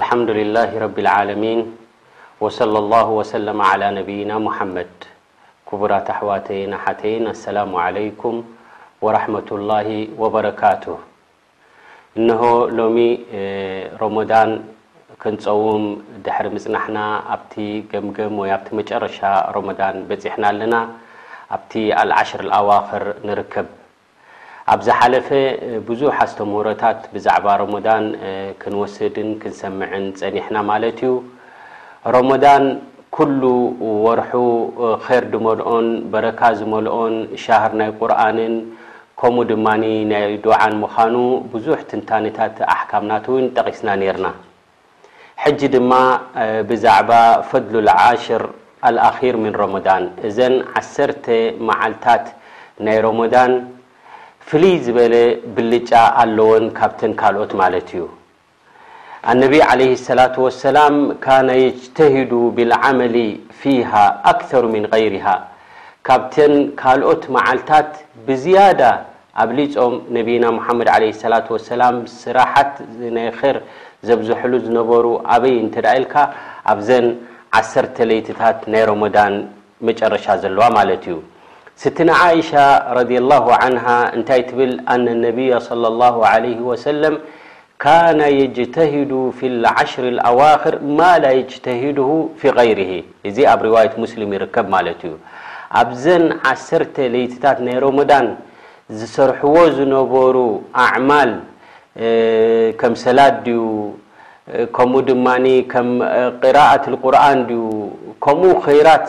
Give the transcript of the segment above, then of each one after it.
ኣልሓምዱሊላሂ ረቢል ዓለሚን ወሰለላሁ ወሰለመ ዓላ ነቢይና ሙሓመድ ክቡራት ኣሕዋተይን ኣሓተይን ኣሰላሙ ዓለይኩም ወራሕመቱላሂ ወበረካቱህ እነሆ ሎሚ ሮሞዳን ክንፀውም ድሕሪ ምፅናሕና ኣብቲ ገምገም ወይ ኣብቲ መጨረሻ ሮሞዳን በፂሕና ኣለና ኣብቲ ኣልዓሽር ኣልኣዋኽር ንርከብ ኣብ ዝሓለፈ ብዙሕ ኣስተምህሮታት ብዛዕባ ሮሞዳን ክንወስድን ክንሰምዕን ጸኒሕና ማለት እዩ። ሮሞዳን ኩሉ ወርሑ ኼር ድመልኦን በረካ ዝመልኦን ሻህር ናይ ቁርኣንን ከምኡ ድማ ናይ ዱዓን ምኻኑ ብዙሕ ትንታነታት ኣሕካምናት እውን ጠቂስና ኔርና። ሕጂ ድማ ብዛዕባ ፈድሉ ልዓሽር ኣልኣኺር ምን ሮሞዳን እዘን ዓሰርተ መዓልታት ናይ ሮሞዳን ፍልይ ዝበለ ብልጫ ኣለወን ካብተን ካልኦት ማለት እዩ ኣነቢ ዓለይሂ ሰላቱ ወሰላም ካነ የጅተሂዱ ቢልዓመሊ ፊሃ ኣክተሩ ምን ገይሪሃ ካብተን ካልኦት መዓልታት ብዝያዳ ኣብሊጾም ነቢይና ሙሓመድ ዓለይሂ ሰላቱ ወሰላም ስራሓት ናይ ኼር ዘብዝሑሉ ዝነበሩ ኣበይ እንተድኣ ኢልካ ኣብዘን ዓሰርተ ለይቲታት ናይ ሮሞዳን መጨረሻ ዘለዋ ማለት እዩ። ስትና ዓኢሻ ረዲየላሁ ዓንሃ እንታይ ትብል ኣነ ነቢይ ሰለላሁ ዓለይሂ ወሰለም كان يجتهد في العشر الأواخر ما لا يجتهده في غيره رواية مسلم يرب ت ኣبزن عس ليتታت ي رمدان ዝسرحو زنبر أعمال كمسلت د كم قراءة القرآن كم خيرت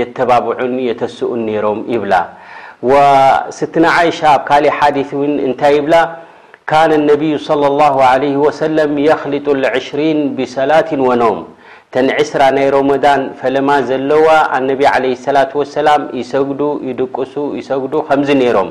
የተባብዑን የተስኡን ነይሮም ይብላ። ወስትነ ዓኢሻ ኣብ ካሊእ ሓዲት እውን እንታይ ይብላ ካነ ነብዩ ሰለላሁ ዓለይሂ ወሰለም የኽሊጡ ልዕሽሪን ቢሰላትን ወነውም እተን ዕስራ ናይ ሮሞዳን ፈለማ ዘለዋ ኣነቢ ዓለይሂ ሰላቱ ወሰላም ይሰግዱ ይድቅሱ ይሰግዱ ከምዚ ነይሮም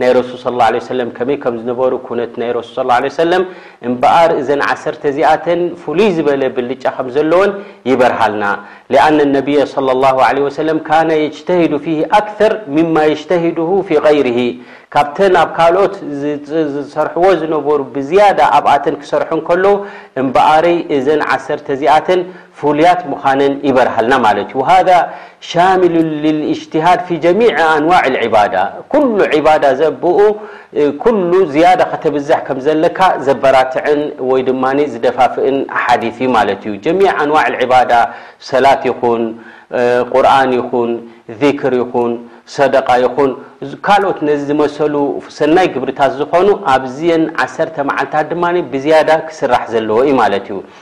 ናይ ረሱል ሰለላሁ ዓለይሂ ወሰለም ከመይ ከም ዝነበሩ ኩነት ናይ ረሱል ሰለላሁ ዓለይሂ ወሰለም እምበኣር እዘን ዓሰርተ እዚኣተን ፍሉይ ዝበለ ብልጫ ከም ዘለወን ይበርሃልና ሊኣነ ነብየ ሰለላሁ ዓለይሂ ወሰለም ካነ የጅተሂዱ ፊሂ ኣክሰር ሚማ የጅተሂዱሁ ፊ ገይሪሂ ካብተን ኣብ ካልኦት ዝሰርሕዎ ዝነበሩ ብዝያዳ ኣብኣተን ክሰርሑ እንከለዉ እምበኣርይ እዘን ዓሰርተ እዚኣተን ፍሉያት ምዃነን ይበርሃልና ማለት እዩ። ወሃዛ ሻሚሉ ልልእጅትሃድ ፊ ጀሚዕ ኣንዋዕ ልዕባዳ ኩሉ ዒባዳ ዘብኡ ኩሉ ዝያዳ ከተብዝሕ ከም ዘለካ ዘበራትዕን ወይ ድማ ዝደፋፍእን ሓዲት እዩ ማለት እዩ። ጀሚዕ ኣንዋዕ ልዕባዳ ሰላት ይኹን ቁርኣን ይኹን ዚክር ይኹን ሰደቃ ይኹን ካልኦት ነዚ ዝመሰሉ ሰናይ ግብርታት ዝኾኑ ኣብዚየን ዓሰርተ መዓልታት ድማ ብዝያዳ ክስራሕ ዘለዎ እዩ ማለት እዩ።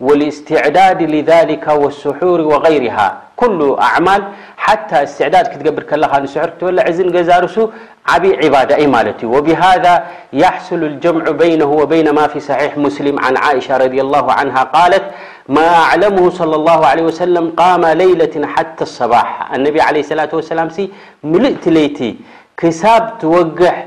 والاستعداد لذلك والسحور وغيرها كل اعمال حتى استعداد تقبر ل نسرارس بي عبادةي ت وبهذا يحصل الجمع بينه وبين ما في صحيح مسلم عن شةرضالله عنها الت ما أعلمه صى اللهعليهوسلم قام ليلة حتى الصباحني ليلةوسلم ملت ليت كاب توح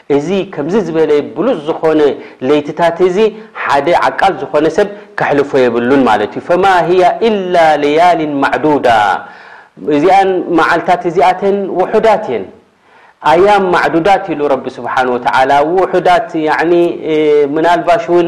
እዚ ከምዚ ዝበለ ብሉጽ ዝኾነ ለይትታት እዚ ሓደ ዓቃል ዝኾነ ሰብ ከሕልፎ የብሉን ማለት እዩ። ፈማ ህያ ኢላ ለያሊን ማዕዱዳ እዚኣን መዓልታት እዚኣተን ውሑዳት እየን። ኣያም ማዕዱዳት ኢሉ ረቢ ስብሓነሁ ወተዓላ ውሑዳት ያዕኒ ምናልባሽ እውን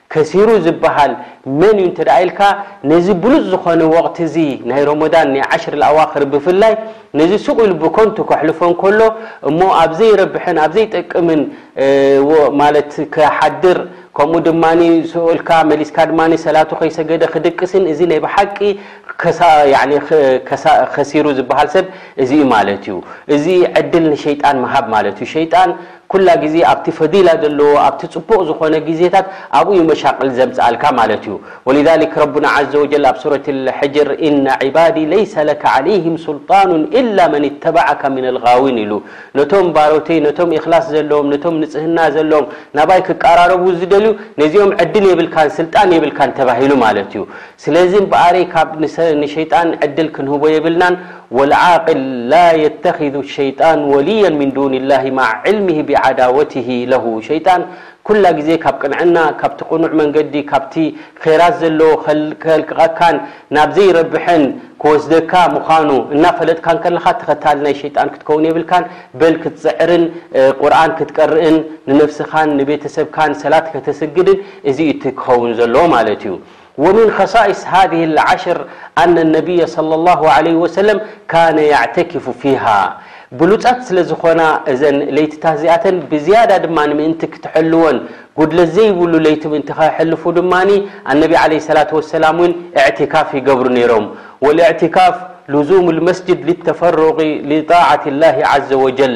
ከሲሩ ዝብሃል መን እዩ እንተ ኢልካ፣ ነዚ ብሉጽ ዝኾነ ወቕቲ እዚ ናይ ሮሞዳን ናይ ዓሽር ኣልኣዋኽር ብፍላይ ነዚ ሱቕ ኢሉ ብከንቱ ከሕልፎ እንከሎ እሞ ኣብ ዘይረብሕን ኣብ ዘይጠቅምን ማለት ክሓድር ከምኡ ድማ ሱቕ ኢልካ መሊስካ ድማ ሰላቱ ከይሰገደ ክድቅስን እዚ ናይ ብሓቂ ከሲሩ ዝብሃል ሰብ እዚ እዩ ማለት እዩ። እዚ ዕድል ንሸይጣን ምሃብ ማለት እዩ። ሸይጣን ኩላ ግዜ ኣብቲ ፈዲላ ዘለዎ ኣብቲ ጽቡቕ ዝኾነ ግዜታት ኣብኡ ዩ መሻቅል ዘምጽኣልካ ማለት ዩ ወሊዛሊክ ረቡና ዓዘ ወጀል ኣብ ሱረቲል ሕጅር ኢነ ዒባዲ ለይሰ ለከ ዓለይሂም ሱልጣኑን ኢላ መን ኢተበዓካ ሚነል ጋዊን ኢሉ ነቶም ባሮተይ ነቶም ኢኽላስ ዘለዎም ነቶም ንጽህና ዘለዎም ናባይ ክቃራረቡ ዝደልዩ ነዚኦም ዕድል የብልካን ስልጣን የብልካን ተባሂሉ ማለት ዩ ስለዚ እምበኣሪ ካብ ንሸይጣን ዕድል ክንህቦ የብልናን ወልዓቅል ላ የተኪዙ ሸይጣን ወልየን ምን ዱኒ ላሂ ማዓ ዕልምሂ ቢዓዳወትሂ ለሁ ሸይጣን ኩላ ግዜ ካብ ቅንዕና ካብቲ ቅኑዕ መንገዲ ካብቲ ኼራት ዘለዎ ከልቅቀካን ናብ ዘይረብሕን ክወስደካ ምኻኑ እናፈለጥካ እንከለኻ ተኸታሊ ናይ ሸይጣን ክትከውን የብልካን በል ክትጽዕርን ቁርኣን ክትቀርእን ንነፍስኻን ንቤተሰብካን ሰላት ከተስግድን እዚ እዩ እቲ ክኸውን ዘለዎ ማለት እዩ ومن خصائص هذه العشر أن النبي صلى الله عليه وسلم كان يعتكف فيها بلت ل ዝኮن ليت ز بزيدة ن تحلو ق زيل يت حلف ني عله اللة ولسلم ن اعتكاف يبر نرم والاعتكاف لزوم المسجد للتفرق لطاعة الله عز وجل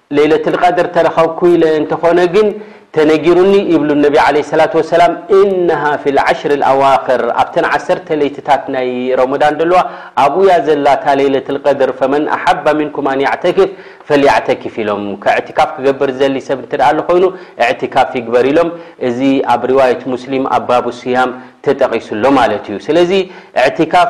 ለይለትልቀድር ተረኸብኩ ኢለ እንተኾነ ግን ተነጊሩኒ ይብሉ ነቢ ዓለይሂ ሰላቱ ወሰላም ኢነሃ ፊል ዓሽሪል ኣዋኽር ኣብተን ዓሰርተ ለይትታት ናይ ረመዳን ደለዋ ኣብኡ እያ ዘላ እታ ለይለትልቀድር ፈመን ኣሓበ ሚንኩም ኣን የዕተክፍ ፈልየዕተክፍ ኢሎም ከእዕትካፍ ክገብር ዝደሊ ሰብ እንተድኣ ኣሎ ኮይኑ እዕትካፍ ይግበር ኢሎም እዚ ኣብ ሪዋየት ሙስሊም ኣብ ባቡ ስያም ተጠቒሱ ኣሎ ማለት እዩ ስለዚ እዕትካፍ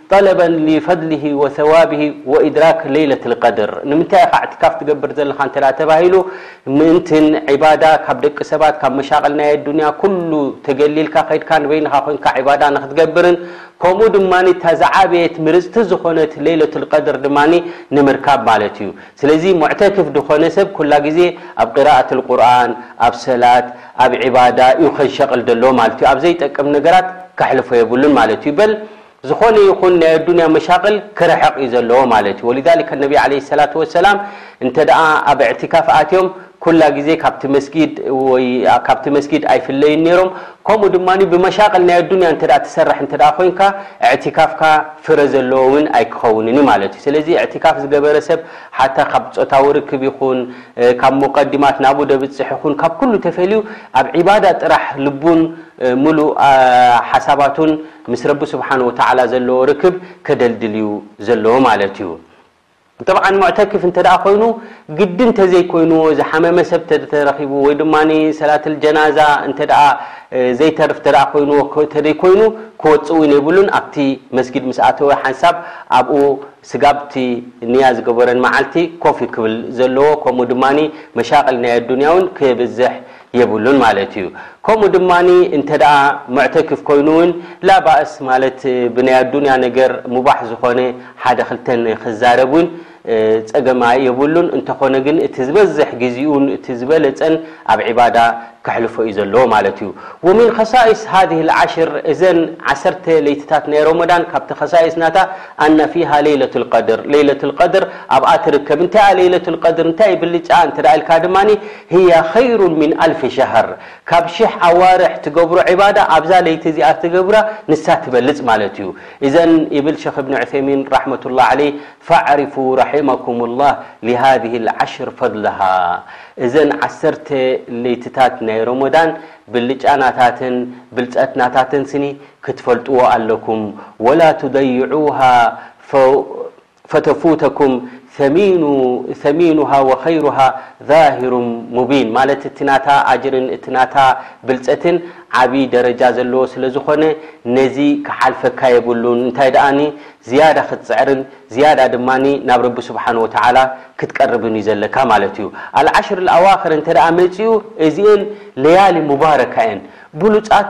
ጠለበ ሊፈድሊሂ ወሰዋቢሂ ወኢድራክ ለይለቲል ቀድር ንምንታይ ኢኻ ዕትካፍ ትገብር ዘለኻ እንተ ተባሂሉ ምእንቲ ዒባዳ ካብ ደቂ ሰባት ካብ መሻቅል ናይ ኣዱንያ ኩሉ ተገሊልካ ከይድካ ንበይንኻ ኮይንካ ዒባዳ ንኽትገብርን ከምኡ ድማ እታ ዝዓበየት ምርጽቲ ዝኾነት ለይለቱል ቀድር ድማ ንምርካብ ማለት እዩ ስለዚ ሙዕተክፍ ዝኾነ ሰብ ኩላ ግዜ ኣብ ቂራኣትል ቁርኣን ኣብ ሰላት ኣብ ዒባዳ እዩ ከንሸቅል ደለዎ ማለት እዩ ኣብ ዘይጠቅም ነገራት ከሕልፎ የብሉን ማለት እዩ በል ዝኾነ ይኹን ናይ ኣዱንያ መሻቕል ክርሕቕ እዩ ዘለዎ ማለት እዩ። ወሊዛሊከ ኣነቢ ዓለይሂ ሰላቱ ወሰላም እንተደኣ ኣብ ኣዕቲካፍ ኣትዮም ኩላ ግዜ ካብቲ መስጊድ ወይ ካብቲ መስጊድ ኣይፍለዩን ነይሮም። ከምኡ ድማ ብመሻቕል ናይ ኣዱንያ እንተደኣ ትሰርሕ እንተደኣ ኮይንካ ኣዕቲካፍካ ፍረ ዘለዎ እውን ኣይክኸውንን እዩ ማለት እዩ። ስለዚ ኣዕቲካፍ ዝገበረ ሰብ ሓታ ካብ ጾታዊ ርክብ ይኹን ካብ ሙቀዲማት ናብኡ ደብጽሕ ይኹን ካብ ኩሉ ተፈልዩ ኣብ ዒባዳ ጥራሕ ልቡን ምሉእ ሓሳባቱን ምስ ረቢ ስብሓን ወተዓላ ዘለዎ ርክብ ከደልድል እዩ ዘለዎ ማለት እዩ። ጠብዓን ሙዕተክፍ እንተ ኮይኑ ግድን ተዘይኮይኑዎ ዝሓመመ ሰብ ተተረኺቡ ወይ ድማ ሰላትል ጀናዛ እንተ ዘይተርፍ እተ ኮይኑዎ ተደይኮይኑ ክወፅ እውን የብሉን ኣብቲ መስጊድ ምስ ኣተወ ሓንሳብ ኣብኡ ስጋብቲ ንያ ዝገበረን መዓልቲ ኮፍ ክብል ዘለዎ ከምኡ ድማ መሻቅል ናይ ኣዱንያ እውን ክብዝሕ የብሉን ማለት እዩ። ከምኡ ድማ እንተ ሙዕተክፍ ኮይኑ ውን ላባእስ ማለት ብናይ ኣዱንያ ነገር ሙባሕ ዝኾነ ሓደ ክልተ ክዛረብ ውን ጸገም የብሉን። እንተኾነ ግን እቲ ዝበዝሕ ግዚኡን እቲ ዝበለጸን ኣብ ዒባዳ ከሕልፎ እዩ ዘለዎ ማለት እዩ። ወሚን ኸሳኢስ ሃዚህ ልዓሽር እዘን ዓሰርተ ለይትታት ናይ ሮሞዳን ካብቲ ኸሳኢስ ናታ ኣነ ፊሃ ለይለቱል ቀድር ለይለቱል ቀድር ኣብኣ ትርከብ። እንታይ'ያ ለይለቱል ቀድር እንታይ እዩ ብልጫኣ እንተ ኢልካ ድማ ህያ ኸይሩን ሚን ኣልፊ ሸሀር ካብ ሽሕ ኣዋርሕ ትገብሮ ዒባዳ ኣብዛ ለይቲ እዚኣ ትገብራ ንሳ ትበልጽ ማለት እዩ እዘን ይብል ሸኽ እብኒ ዑሰይሚን ራሕመቱላህ ዓለይህ ፈዕሪፉ ራሒመኩሙላህ ሊሃዚሂል ዓሽር ፈድለሃ እዘን ዓሰርተ ለይትታት ናይ ሮሞዳን ብልጫናታትን ብልጸትናታትን ስኒ ክትፈልጥዎ ኣለኩም ወላ ቱደይዑሃ ፈ ፈተፉተኩም ሰሚኑ ሰሚኑሃ ወኸይሩሃ ዛሂሩን ሙቢን ማለት እቲ ናታ ኣጅርን እቲ ናታ ብልፀትን ዓብዪ ደረጃ ዘለዎ ስለ ዝኾነ ነዚ ክሓልፈካ የብሉን እንታይ ደኣ ዝያዳ ክትፅዕርን ዝያዳ ድማ ናብ ረቢ ስብሓን ወተዓላ ክትቀርብን እዩ ዘለካ ማለት እዩ ኣልዓሽር ኣዋኽር እንተ መፂኡ እዚኤን ለያሊ ሙባረካ እየን ብሉፃት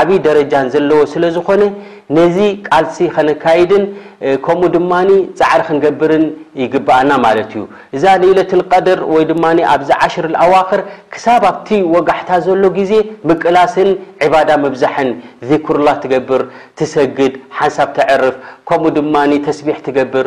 ዓብይ ደረጃን ዘለዎ ስለዝኾነ ነዚ ቃልሲ ከነካይድን ከምኡ ድማ ፃዕሪ ክንገብርን ይግበኣና ማለት እዩ። እዛ ለይለትል ቀድር ወይ ድማ ኣብዚ ዓሽርል ኣዋኽር ክሳብ ኣብቲ ወጋሕታ ዘሎ ግዜ ምቅላስን ዒባዳ ምብዛሕን ዚክሩላህ ትገብር፣ ትሰግድ፣ ሓንሳብ ተዕርፍ ከምኡ ድማ ተስቢሕ ትገብር፣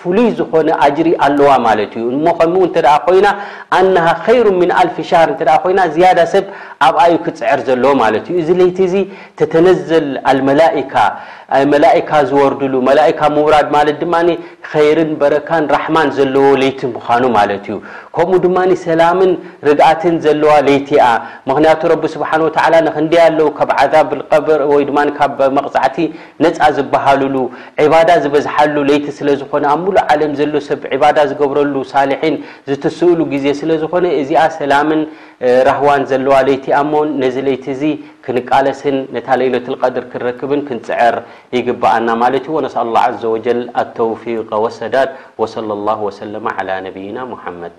ፍሉይ ዝኾነ ኣጅሪ ኣለዋ ማለት እዩ። እሞ ከምኡ እንተ ኮይና ኣነሃ ኸይሩ ምን ኣልፊ ሻህር እንተ ኮይና ዝያዳ ሰብ ኣብኣ እዩ ክጽዕር ዘለዎ ማለት እዩ። እዚ ለይቲ እዚ ተተነዘል ኣልመላኢካ መላኢካ ዝወርድሉ መላኢካ ምውራድ ማለት ድማ ኸይርን በረካን ራሕማን ዘለዎ ለይቲ ምዃኑ ማለት እዩ። ከምኡ ድማ ሰላምን ርግኣትን ዘለዋ ለይቲ እያ። ምኽንያቱ ረቢ ስብሓን ወተዓላ ንኽንደይ ኣለዉ ካብ ዓዛብ ኣልቀብር ወይ ድማ ካብ መቕጻዕቲ ነጻ ዝበሃሉሉ፣ ዒባዳ ዝበዝሓሉ ለይቲ ስለ ዝኾነ፣ ኣብ ምሉእ ዓለም ዘሎ ሰብ ዒባዳ ዝገብረሉ፣ ሳልሒን ዝትስእሉ ግዜ ስለ ዝኾነ፣ እዚኣ ሰላምን ራህዋን ዘለዋ ለይቲ እያ እሞ፣ ነዚ ለይቲ እዚ ክንቃለስን ነታ ለይለቱል ቀድር ክንረክብን ክንጽዕር ይግበኣና ማለት እዩ። ወነስኣሉ ላህ ዓዘ ወጀል ኣተውፊቀ ወሰዳድ ወሰለላሁ ወሰለመ ዓላ ነብይና ሙሓመድ።